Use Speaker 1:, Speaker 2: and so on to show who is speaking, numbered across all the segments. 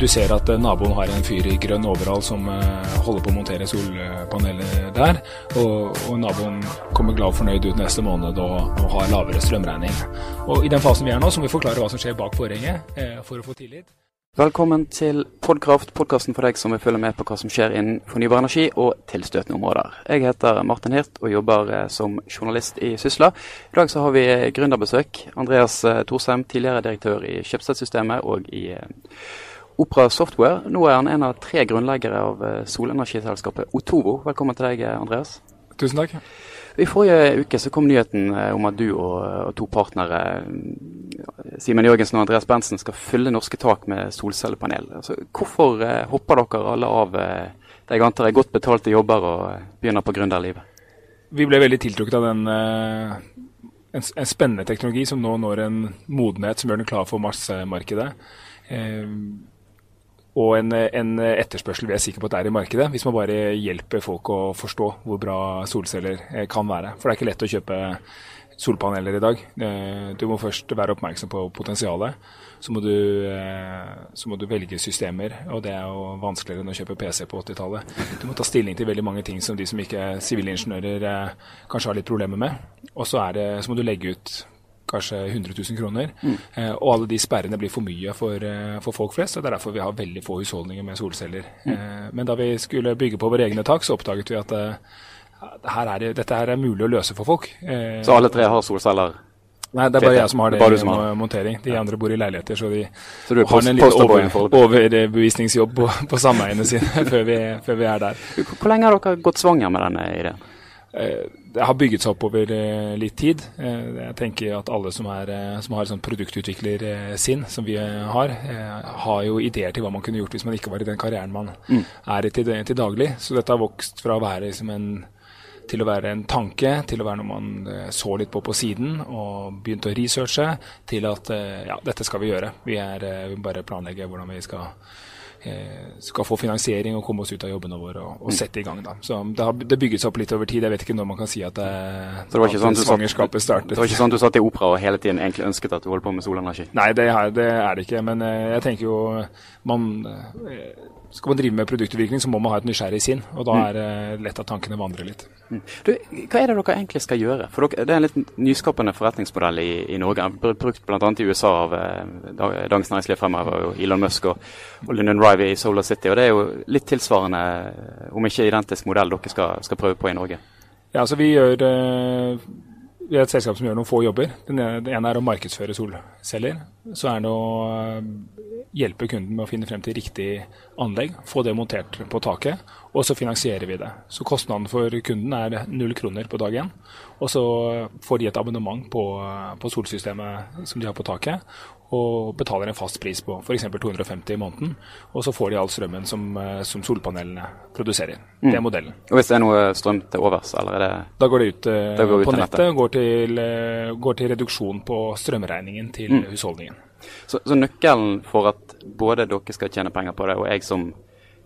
Speaker 1: Du ser at naboen har en fyr i grønn overall som holder på å montere solpaneler der. Og, og naboen kommer glad og fornøyd ut neste måned og, og, har lavere strømregning. Og I den fasen vi er nå, så må vi forklare hva som skjer bak forhenget for å få tillit.
Speaker 2: Velkommen til Podkraft, podkasten for deg som vil følge med på hva som skjer innen fornybar energi og tilstøtende områder. Jeg heter Martin Hirt og jobber eh, som journalist i Sysla. I dag så har vi eh, gründerbesøk. Andreas eh, Thorsheim, tidligere direktør i Kjøpstedsystemet og i Opera Software. Nå er han en av tre grunnleggere av solenergiselskapet Otovo. Velkommen til deg, Andreas.
Speaker 1: Tusen takk.
Speaker 2: I forrige uke så kom nyheten om at du og, og to partnere Simen Jørgensen og Andreas Berntsen skal fylle norske tak med solcellepanel. Altså, hvorfor eh, hopper dere alle av eh, det jeg antar er godt betalte jobber og eh, begynner på gründerlivet?
Speaker 1: Vi ble veldig tiltrukket av den, eh, en, en, spennende teknologi som nå når en modenhet som gjør den klar for massemarkedet. Eh, og en, en, etterspørsel vi er sikre på at det er i markedet, hvis man bare hjelper folk å forstå hvor bra solceller eh, kan være. For det er ikke lett å kjøpe solpaneler i dag. Eh, du må først være oppmerksom på potensialet. Så må, du, eh, så må du velge systemer, og det er jo vanskeligere enn å kjøpe PC på 80-tallet. Du må ta stilling til veldig mange ting som de som ikke er sivilingeniører kanskje har litt problemer med. Og så, det, så må du legge ut kanskje 100 000 kroner. Mm. og alle de sperrene blir for mye for, for, folk flest. og Det er derfor vi har veldig få husholdninger med solceller. Mm. men da vi skulle bygge på våre egne tak, så oppdaget vi at her er det, dette her er mulig å løse for folk.
Speaker 2: Eh, så alle tre har solceller?
Speaker 1: Nei, det er bare jeg som har det, det i montering. De andre bor i leiligheter, så de så har en litt over, overbevisningsjobb på, på sameiene sine før vi, før vi, er der.
Speaker 2: Hvor lenge har dere gått svanger med denne ideen?
Speaker 1: Eh, det har bygget seg opp over eh, litt tid. Jeg tenker at alle som, er, som har sånn produktutviklersinn, som vi har, har jo ideer til hva man kunne gjort hvis man ikke var i den karrieren man mm. er i til, til, daglig. Så dette har vokst fra å være liksom en til å være en tanke, til å være noe man eh, så litt på på siden og begynte å researche, til at eh, ja, dette skal vi gjøre. Vi, er, eh, vi bare planlegger hvordan vi skal, skal få finansiering og komme oss ut av jobbene våre og, og sette i gang. da. Så Det har det bygget seg opp litt over tid. Jeg vet ikke når man kan si at, det,
Speaker 2: det var sånn
Speaker 1: svangerskapet startet.
Speaker 2: Det var ikke sånn at du satt i opera og hele tiden egentlig ønsket at du holdt på med solenergi?
Speaker 1: Nei, det det, er det ikke. Men jeg tenker jo man skal man drive med produktutvikling, så må man ha et nysgjerrig sinn. Og da mm. er det lett at tankene vandrer litt.
Speaker 2: Mm. Du, hva er det dere egentlig skal gjøre? For dere, Det er en litt nyskapende forretningsmodell i, i Norge. Brukt bl.a. i USA av eh, Dagens Næringsliv fremhever Elon Musk og, og Lyndon Rive i Solar City. og Det er jo litt tilsvarende, om ikke identisk modell, dere skal, skal prøve på i Norge.
Speaker 1: Ja, altså vi gjør... Øh vi er et selskap som gjør noen få jobber. Den ene er å markedsføre solceller. Så er det å hjelpe kunden med å finne frem til riktig anlegg, få det montert på taket, og så finansierer vi det. Så kostnaden for kunden er null kroner på dag én. Og så får de et abonnement på, på solsystemet som de har på taket, og betaler en fast pris på f.eks. 250 i måneden. Og så får de all strømmen som, som solpanelene produserer. Mm. Det er modellen.
Speaker 2: Og Hvis det er noe strøm til overs, eller er det
Speaker 1: Da går det ut, eh, det går ut på nettet, nettet. Går, til, eh, går til reduksjon på strømregningen til mm. husholdningen.
Speaker 2: Så, så, nøkkelen for at både dere skal tjene penger på det, og jeg som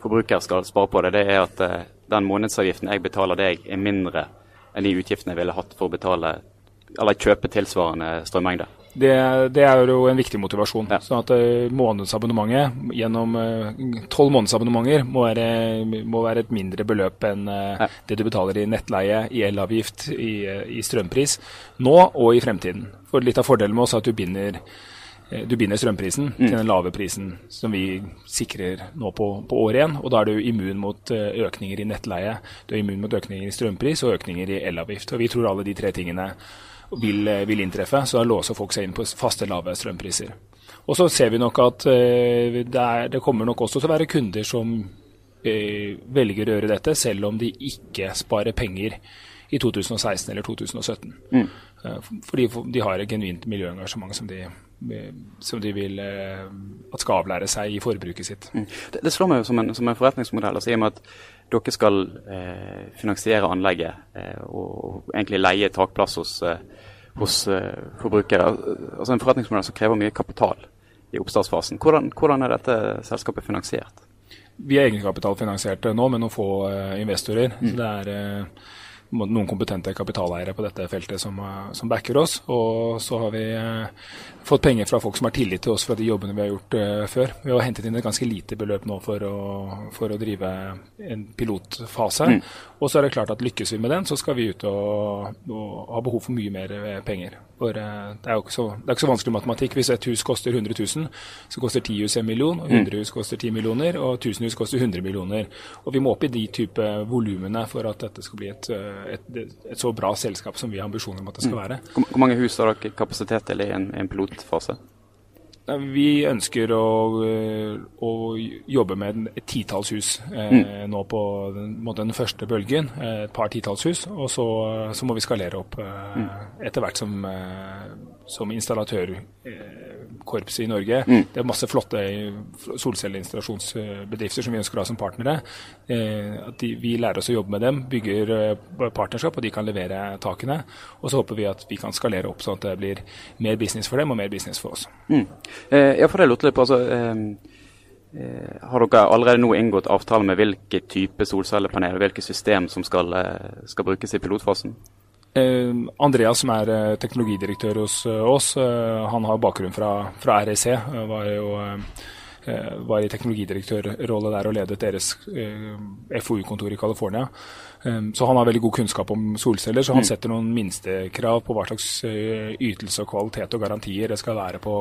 Speaker 2: forbruker skal spare på det, det er at uh, den månedsavgiften jeg betaler deg, er mindre enn de utgiftene jeg ville hatt for å betale eller kjøpe tilsvarende strømmengde.
Speaker 1: Det, det, er jo en viktig motivasjon. Ja. sånn at uh, månedsabonnementet gjennom eh, tolv månedsabonnementer må være, må være, et mindre beløp enn ja. det du betaler i nettleie, i elavgift, i, i, strømpris nå og i fremtiden. For Litt av fordelen med oss er at du binder Eh, du binder strømprisen mm. til den lave prisen som vi sikrer nå på, på året igjen. Og da er du immun mot eh, økninger i nettleie, du er immun mot økninger i strømpris og økninger i elavgift. Og vi tror alle de tre tingene vil, eh, vil inntreffe, så da låser folk seg inn på faste, lave strømpriser. Og så ser vi nok at det, er, det kommer nok også til å være kunder som eh, velger å gjøre dette, selv om de ikke sparer penger i 2016 eller 2017. Mm. Fordi de har et genuint miljøengasjement som de som de vil eh, at skal avlære seg i forbruket sitt. Mm.
Speaker 2: Det, det, slår meg jo som en, som en forretningsmodell. altså I og med at dere skal eh, finansiere anlegget eh, og, og, egentlig leie takplass hos, eh, hos eh, forbrukere. Altså En forretningsmodell som krever mye kapital i oppstartsfasen. Hvordan, hvordan er dette selskapet finansiert?
Speaker 1: Vi er egenkapitalfinansierte nå med noen få investorer. Mm. så det er... Noen kompetente kapitaleiere på dette feltet som, som backer oss. Og så har vi fått penger fra folk som har tillit til oss fra de jobbene vi har gjort uh, før. Vi har hentet inn et ganske lite beløp nå for å, for å drive en pilotfase. Mm. Og så er det klart at lykkes vi med den, så skal vi ut og, og ha behov for mye mer uh, penger. For uh, det, er jo ikke så, det ikke så vanskelig matematikk. Hvis et hus koster 100 000, så koster 10 hus en million, og 100 mm. hus koster 10 millioner, og 1000 hus koster 100 millioner. Og vi må opp i de type volumene for at dette skal bli et, et, et, så bra selskap som vi har ambisjoner om at det skal mm. være.
Speaker 2: Hvor mange hus har dere kapasitet til i en, en pilot?
Speaker 1: Vi ønsker å, eh, å, jobbe med et titalls hus eh, mm. nå på den, den, første bølgen. Eh, et par titalls hus. Og så, så, må vi skalere opp eh, mm. etter hvert som, eh, som installatør korpset i Norge. Mm. Det er masse flotte solcelleinstallasjonsbedrifter som vi ønsker å ha som partnere. Eh, at de, vi lærer oss å jobbe med dem, bygger eh, partnerskap, og de kan levere takene. Og så håper vi at vi kan skalere opp sånn at det blir mer business for dem og mer business for oss.
Speaker 2: Mm. Eh, ja, for det lurte litt på, altså, eh, har dere allerede nå inngått avtale med hvilke type solcellepanel og hvilke system som skal, skal brukes i pilotfasen?
Speaker 1: Eh, Andreas, som er eh, teknologidirektør hos eh, oss, han har bakgrunn fra, fra REC. Var jo var i teknologidirektørrolle der og ledet deres FoU-kontor i California. Så han har veldig god kunnskap om solceller, så han mm. setter noen minstekrav på hva slags ytelse og kvalitet og garantier det skal være på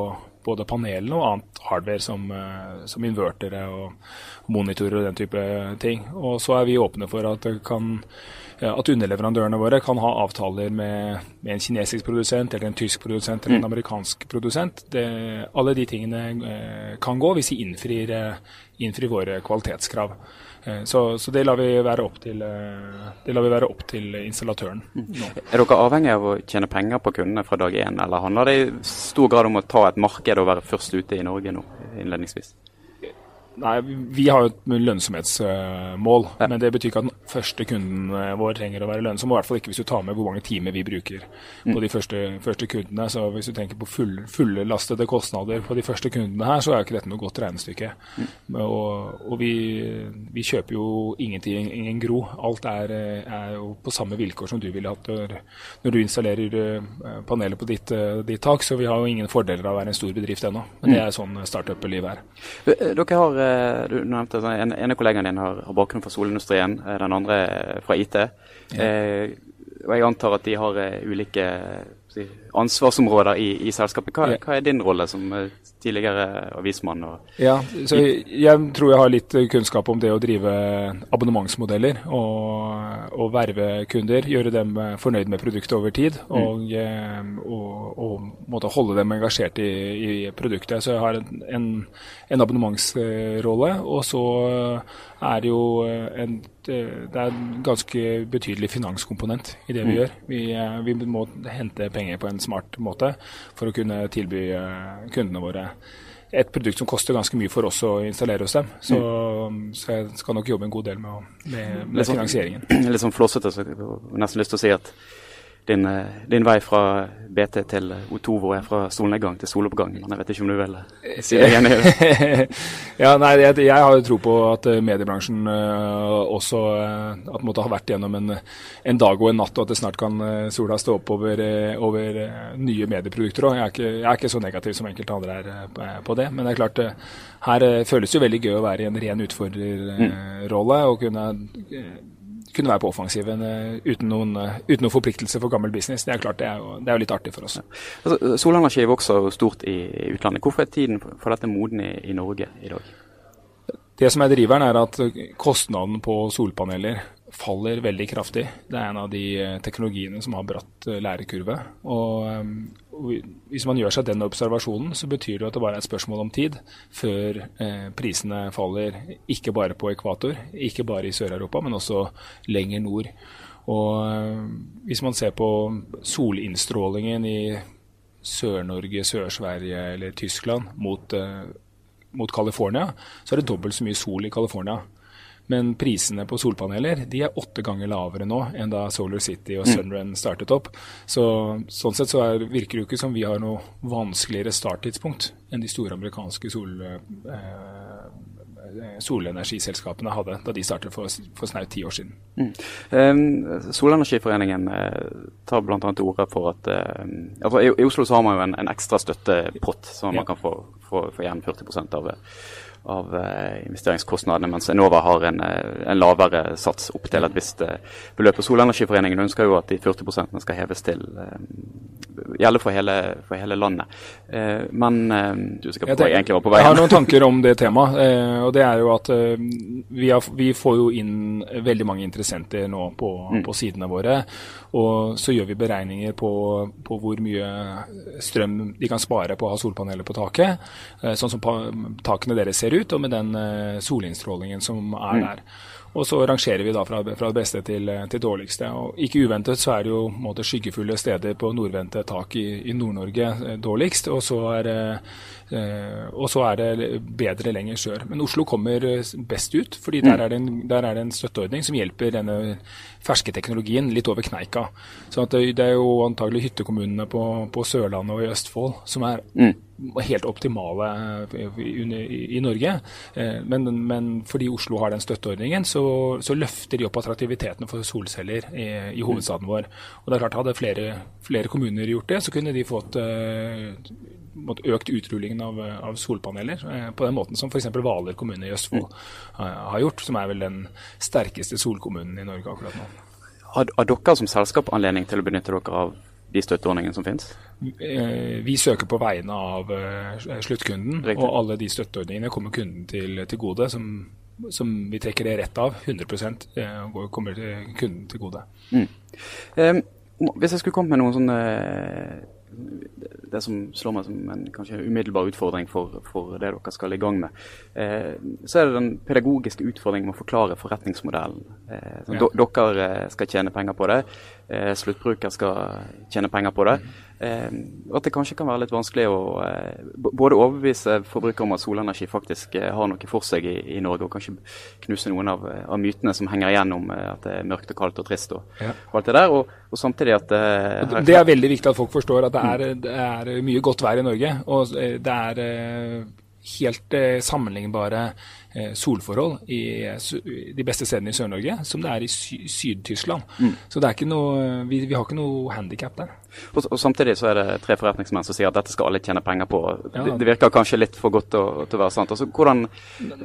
Speaker 1: både panelene og annet hardware som, som invertere og monitorer og den type ting. Og så er vi åpne for at kan at underleverandørene våre kan ha avtaler med, med, en kinesisk produsent, eller en tysk produsent eller en mm. amerikansk produsent. Det, alle de tingene eh, kan gå hvis de innfrir, eh, innfrir våre kvalitetskrav. Eh, så, så, det lar vi være opp til, vi være opp til installatøren. Nå.
Speaker 2: Er dere avhengig av å tjene penger på kundene fra dag én, eller handler det i stor grad om å ta et marked og være først ute i Norge nå, innledningsvis?
Speaker 1: Nei, Vi har jo et lønnsomhetsmål, ja. men det betyr ikke at den første kunden vår trenger å være lønnsom. I hvert fall ikke hvis du tar med hvor mange timer vi bruker mm. på de første, første, kundene. Så Hvis du tenker på full, fullelastede kostnader på de første kundene her, så er jo ikke dette noe godt regnestykke. Mm. Og, og vi, vi, kjøper jo ingenting, ingen gro. Alt er, er, jo på samme vilkår som du ville hatt når, du installerer eh, panelet på ditt, eh, ditt, tak. Så vi har jo ingen fordeler av å være en stor bedrift ennå. Men det mm. er sånn startup-livet er.
Speaker 2: Dere har Eh, du nevnte at en, en av kollegaene dine har, har bakgrunn fra solindustrien, eh, den andre fra IT. Ja. Eh, og jeg antar at de har ulike si, ansvarsområder i, i selskapet. Hva, ja. hva, er din rolle som tidligere avismann?
Speaker 1: ja, så jeg, jeg, tror jeg har litt kunnskap om det å drive abonnementsmodeller og, og verve kunder. Gjøre dem fornøyd med produktet over tid. Mm. Og, og, og, holde dem engasjert i, i produktet. Så jeg har en, en en abonnementsrolle. Og så er det jo en, det er en ganske betydelig finanskomponent i det vi mm. gjør. Vi, vi, må hente penger på en smart måte for å kunne tilby eh, kundene våre et produkt som koster ganske mye for oss å installere hos dem. Så, mm. så jeg skal nok jobbe en god del med, med, med sånn- finansieringen.
Speaker 2: Litt sånn flåsete, så jeg har nesten lyst til å si at din, eh, din, vei fra BT til O2 er fra solnedgang til soloppgang. Men jeg vet ikke om du vil eh, si deg enig i det?
Speaker 1: ja, nei, jeg, jeg, har jo tro på at eh, mediebransjen også at måtte ha vært gjennom en, en, dag og en natt, og at det snart kan sola stå opp over, over nye medieprodukter òg. Jeg, jeg, er ikke så negativ som enkelte andre er på det. Men det er klart, her føles det jo veldig gøy å være i en ren utfordrerrolle mm. og kunne kunne være på offensiven uh, uten, noen, uh, uten noen forpliktelse for gammel business. Det er klart, det er jo, det er jo litt artig for oss. Ja.
Speaker 2: Altså, Solenergi vokser stort i, i, utlandet. Hvorfor er tiden for dette moden i, i Norge i dag?
Speaker 1: Det som er driveren, er at kostnaden på solpaneler faller veldig kraftig. Det er en av de eh, teknologiene som har bratt lærekurve. Og hvis man gjør seg den observasjonen, så betyr det at det bare er et spørsmål om tid før eh, prisene faller, ikke bare på ekvator, ikke bare i Sør-Europa, men også lenger nord. Og eh, hvis man ser på solinnstrålingen i Sør-Norge, Sør-Sverige eller Tyskland mot, eh, mot California, så er det dobbelt så mye sol i California. Men prisene på solpaneler de er åtte ganger lavere nå enn da Solar City og mm. Sunrun startet opp. Så, sånn sett så er, virker det jo ikke som vi har noe vanskeligere starttidspunkt enn de store amerikanske sol, eh, solenergiselskapene hadde da de startet for, for snaut ti år siden.
Speaker 2: Mm. Um, Solenergiforeningen eh, tar bl.a. til orde for at eh, altså i, i, Oslo så har man jo en, en ekstra støttepott, så man kan få, få, få igjen 40 av av uh, investeringskostnadene, mens Enova har en, uh, en, lavere sats opp til et visst beløp. beløp. Solenergiforeningen ønsker jo at de 40% skal heves til gjelde for hele, for hele landet. men du er sikker på hva jeg egentlig var på vei
Speaker 1: Jeg har noen tanker om det temaet. og det er jo at vi, har, vi, får jo inn veldig mange interessenter nå på, mm. på, sidene våre. Og så gjør vi beregninger på, på, hvor mye strøm de kan spare på å ha solpaneler på taket. sånn som takene deres ser ut ut, og med den uh, solinnstrålingen som er mm. der. Og så rangerer vi da fra, fra det beste til, eh, til dårligste. Og ikke uventet så er det jo måte, skyggefulle steder på nordvendte tak i, i Nord-Norge eh, dårligst, og så, er, eh, og så er det bedre lenger sør. Men Oslo kommer best ut, fordi der mm. er det en, der er det en støtteordning som hjelper denne ferske teknologien litt over kneika. Så det, det, er jo antagelig hyttekommunene på, på Sørlandet og i Østfold som er mm helt optimale eh, i, Norge. Eh, men, men, fordi Oslo har den støtteordningen, så, så, løfter de opp attraktiviteten for solceller i, i, hovedstaden vår. Og det er klart Hadde flere, flere kommuner gjort det, så kunne de fått uh, økt utrullingen av, av, solpaneler på den måten som f.eks. Hvaler kommune i Østfold mm. har gjort, som er vel den sterkeste solkommunen i Norge akkurat nå.
Speaker 2: Har, har dere som selskap anledning til å benytte dere av de støtteordningene som finnes?
Speaker 1: Eh, vi søker på vegne av eh, sluttkunden, Riktig. og alle de støtteordningene kommer kunden til, til gode. Som, som, vi trekker det rett av. 100% eh, kommer til kunden til gode. Mm.
Speaker 2: Um, hvis jeg skulle kommet med noen sånne det som slår meg som en kanskje umiddelbar utfordring for, for det dere skal i gang med, eh, så er det den pedagogiske utfordringen med å forklare forretningsmodellen. Eh, ja. Dere skal tjene penger på det, eh, sluttbruker skal tjene penger på det. Mm. Eh, at det kanskje kan være litt vanskelig å eh, både overbevise forbrukere om at solenergi faktisk eh, har noe for seg i, i, Norge, og kanskje knuse noen av, av, mytene som henger igjen om at det er mørkt og kaldt og trist og, ja. og alt det der. Og, og samtidig at
Speaker 1: her, Det er veldig viktig at folk forstår at det er, det er mye godt vær i Norge. Og det er helt eh, sammenlignbare eh, solforhold i de beste stedene i Sør-Norge som det er i sy Syd-Tyskland. Mm. Så det er ikke noe, vi, vi har ikke noe handikap der.
Speaker 2: Og, og, Samtidig så er det tre forretningsmenn som sier at dette skal alle tjene penger på. Ja. Det, det, virker kanskje litt for godt til å, være sant. Altså, hvordan,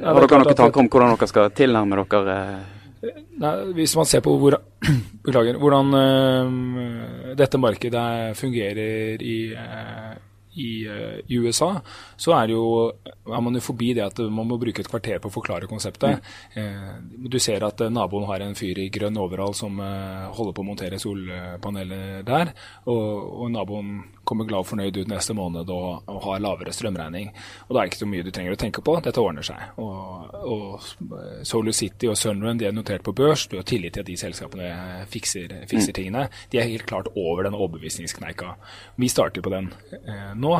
Speaker 2: har dere noen tanker om hvordan dere skal tilnærme dere
Speaker 1: eh? Nei, hvis man ser på hvor, beklager, hvordan øh, dette markedet fungerer i øh, i, uh, i, USA, så er, jo, er, man jo forbi det at man må bruke et kvarter på å forklare konseptet. Mm. Uh, du ser at uh, naboen har en fyr i grønn overall som holder på å montere solpaneler der, og, og, naboen kommer glad og fornøyd ut neste måned og, og, har lavere strømregning. Og Da er det ikke så mye du trenger å tenke på, dette ordner seg. Og, og Solar City og Sunrun de er notert på børs, du har tillit til at de selskapene fikser, fikser mm. tingene. De er helt klart over den overbevisningskneika. Vi starter på den eh, nå,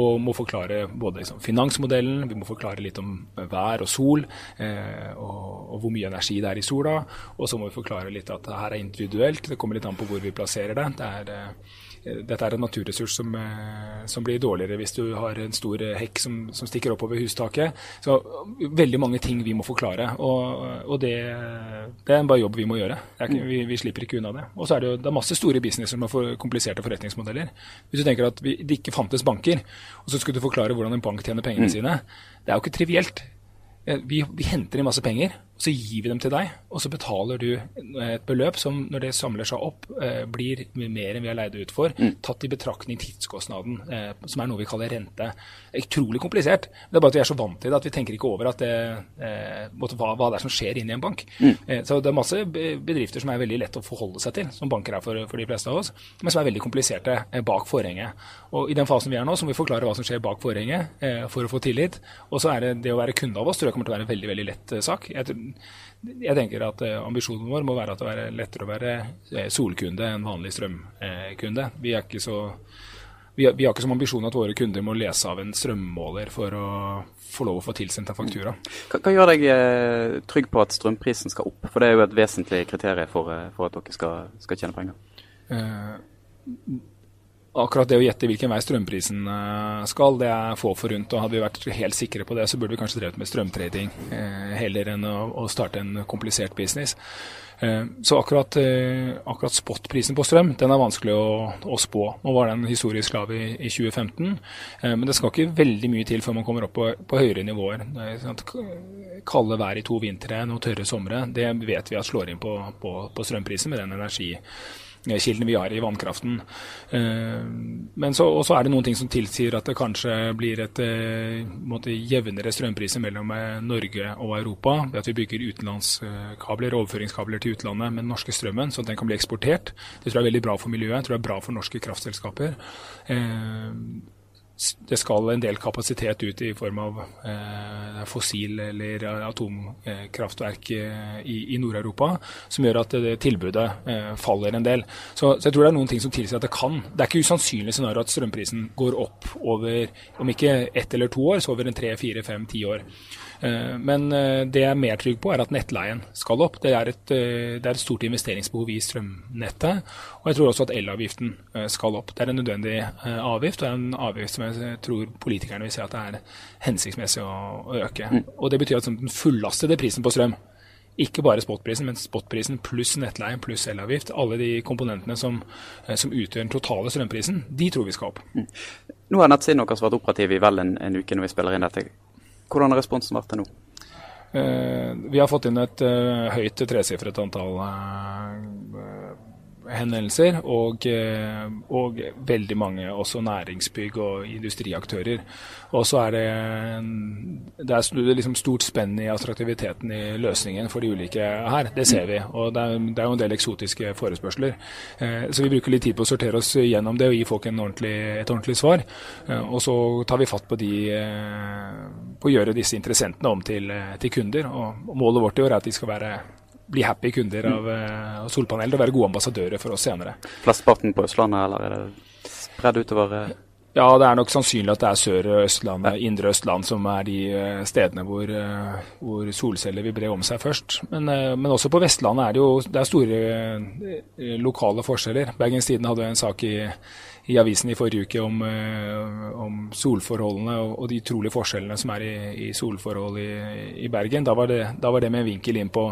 Speaker 1: og må forklare både liksom, finansmodellen, vi må forklare litt om vær og sol, eh, og, og, hvor mye energi det er i sola. Og så må vi forklare litt at det her er individuelt, det kommer litt an på hvor vi plasserer det. det er, eh, dette er en naturressurs som, eh, som, blir dårligere hvis du har en stor hekk som, som stikker oppover hustaket. Så veldig mange ting vi må forklare. Og, og det, det, er en bare jobb vi må gjøre. Ikke, vi, vi, slipper ikke unna det. Og så er det jo det er masse store businesser med for kompliserte forretningsmodeller. Hvis du tenker at vi, det ikke fantes banker, og så skulle du forklare hvordan en bank tjener pengene mm. sine. Det er jo ikke trivielt. Eh, vi, vi henter inn masse penger så gir vi dem til deg, og så betaler du et beløp som når det samler seg opp, eh, blir mer enn vi har leid ut for, mm. tatt i betraktning tidskostnaden, eh, som er noe vi kaller rente. Utrolig komplisert. Det er bare at vi er så vant til det at vi tenker ikke over at det, eh, hva, hva, det er som skjer inni en bank. Mm. Så det er masse bedrifter som er veldig lett å forholde seg til, som banker er for, for de fleste av oss, men som er veldig kompliserte bak forhenget. Og i den fasen vi er nå, så må vi forklare hva som skjer bak forhenget for å få tillit. Og så er det det å være kunde av oss tror jeg kommer til å være en veldig, veldig lett sak. Jeg jeg tenker at eh, ambisjonen vår må være at det er lettere å være eh, solkunde enn vanlig strømkunde. Vi, er ikke så, vi, har, vi har ikke som ambisjon at våre kunder må lese av en strømmåler for å få lov å få tilsendt en faktura.
Speaker 2: Hva, hva gjør deg eh, trygg på at strømprisen skal opp? For det er jo et vesentlig kriterium for, for at dere skal, skal tjene penger.
Speaker 1: Akkurat det å gjette hvilken vei strømprisen skal, det er få forunt. og Hadde vi vært helt sikre på det, så burde vi kanskje drevet med strømtrading heller enn å, starte en komplisert business. Eh, så akkurat, eh, akkurat spotprisen på strøm den er vanskelig å, å, spå. Nå var den historisk lav i, i 2015, eh, men det skal ikke veldig mye til før man kommer opp på, på høyere nivåer. Kalde vær i to vintre og tørre somre, det vet vi at slår inn på, på, på strømprisen med den energi kildene vi har i vannkraften. Eh, men så, også er det noen ting som tilsier at det kanskje blir et eh, måte, jevnere strømpriser mellom eh, Norge og Europa ved at vi bygger utenlandskabler, overføringskabler til utlandet med den norske strømmen, så den kan bli eksportert. Det tror jeg er veldig bra for miljøet, jeg tror det er bra for norske kraftselskaper det skal en del kapasitet ut i form av eh, fossil- eller atomkraftverk eh, i, i Nord-Europa, som gjør at det, tilbudet eh, faller en del. Så, så, jeg tror det er noen ting som tilsier at det kan. Det er ikke usannsynlig scenario at strømprisen går opp over, om ikke ett eller to år, så over en tre, fire, fem, ti år. Eh, men eh, det jeg er mer trygg på, er at nettleien skal opp. Det er, et, eh, det er et stort investeringsbehov i strømnettet. Og jeg tror også at elavgiften skal opp. Det er en nødvendig avgift, og det er en avgift som jeg tror politikerne vil se at det er hensiktsmessig å, øke. Mm. Og Det betyr at den fullastede prisen på strøm ikke bare spotprisen, men spotprisen pluss nettleie pluss elavgift. Alle de komponentene som, som, utgjør den totale strømprisen, de tror vi skal opp. Mm.
Speaker 2: Nå har nettsiden deres vært operativ i vel en, en uke når vi spiller inn dette. Hvordan har responsen vært til nå?
Speaker 1: Uh, vi har fått inn et uh, høyt tresifret antall uh, henvendelser, og, eh, og, veldig mange også næringsbygg og industriaktører. Og så er det, det er liksom stort spenn i attraktiviteten i løsningen for de ulike her. Det ser vi. Og det er, det er jo en del eksotiske forespørsler. Eh, så vi bruker litt tid på å sortere oss gjennom det og gi folk ordentlig, et ordentlig svar. Eh, og så tar vi fatt på de på å gjøre disse interessentene om til, til kunder. Og målet vårt i år er at de skal være bli happy kunder av, uh, solpaneler og være gode ambassadører for oss senere.
Speaker 2: Flesteparten på Østlandet, eller er det spredd utover? Uh...
Speaker 1: Ja, det er nok sannsynlig at det er Sør- og Østlandet, ja. Indre Østland, som er de uh, stedene hvor, hvor, solceller vil bre om seg først. Men, men, også på Vestlandet er det jo det er store lokale forskjeller. Bergens Tidende hadde en sak i i avisen i forrige uke om, om solforholdene og, og, de utrolige forskjellene som er i, i solforhold i, i Bergen. Da var, det, da var, det, med en vinkel inn på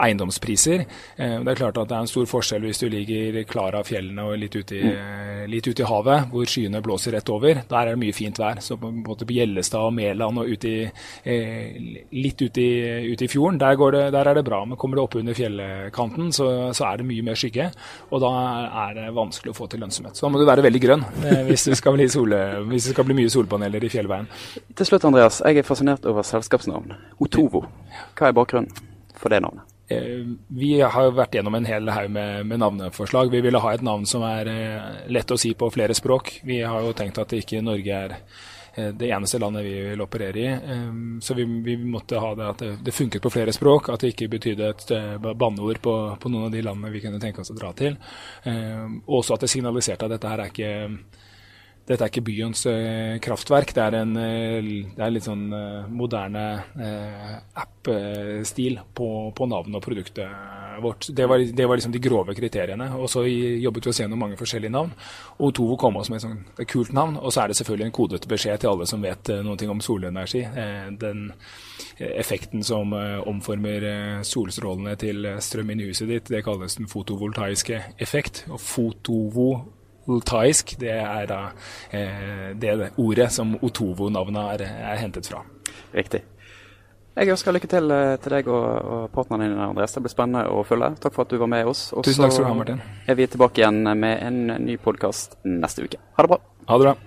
Speaker 1: eiendomspriser. Eh, det er klart at det er en stor forskjell hvis du ligger klar av fjellene og litt ute, i, mm. litt ute i havet, hvor skyene blåser rett over. Der er det mye fint vær. Så på, på Gjellestad og Mæland og ute i, eh, litt ute i, ute i fjorden, der, det, der, er det bra. Men kommer du opp under fjellkanten, så, så, er det mye mer skygge. Og da er det vanskelig å få til lønnsomhet. Så da må du være veldig grønn eh, hvis, det skal skal bli mye solpaneler i fjellveien.
Speaker 2: Til slutt, Andreas. Jeg er fascinert over selskapsnavn. Otovo. Hva er bakgrunnen for det navnet?
Speaker 1: Eh, vi har jo vært gjennom en hel haug med, med, navneforslag. Vi ville ha et navn som er eh, lett å si på flere språk. Vi har jo tenkt at ikke Norge er det eneste landet vi vil operere i. Så vi, vi måtte ha det at det, det, funket på flere språk, at det ikke betydde et banneord på, på, noen av de landene vi kunne tenke oss å dra til. Også at det signaliserte at dette her er ikke dette er ikke byens eh, kraftverk. Det er en eh, det er litt sånn eh, moderne app-stil på, på navnet og produktet vårt. Det var, det var, liksom de grove kriteriene. Og så jobbet vi oss gjennom mange forskjellige navn. Og Tovo kom også med et sånt kult navn. Og så er det selvfølgelig en kodete beskjed til alle som vet noe om solenergi. Den effekten som omformer solstrålene til strøm inn i huset ditt, det kalles den fotovoltaiske effekt. Og fotovo Ultaisk, det er da eh, det ordet som Otovo-navnet er, er, hentet fra.
Speaker 2: Riktig. Jeg ønsker lykke til eh, til deg og, og partneren din, Andreas. Det blir spennende å følge. Takk for at du var med oss.
Speaker 1: Og Tusen takk skal du ha, Martin.
Speaker 2: er vi tilbake igjen med en ny podkast neste uke. Ha det bra.
Speaker 1: Ha det bra.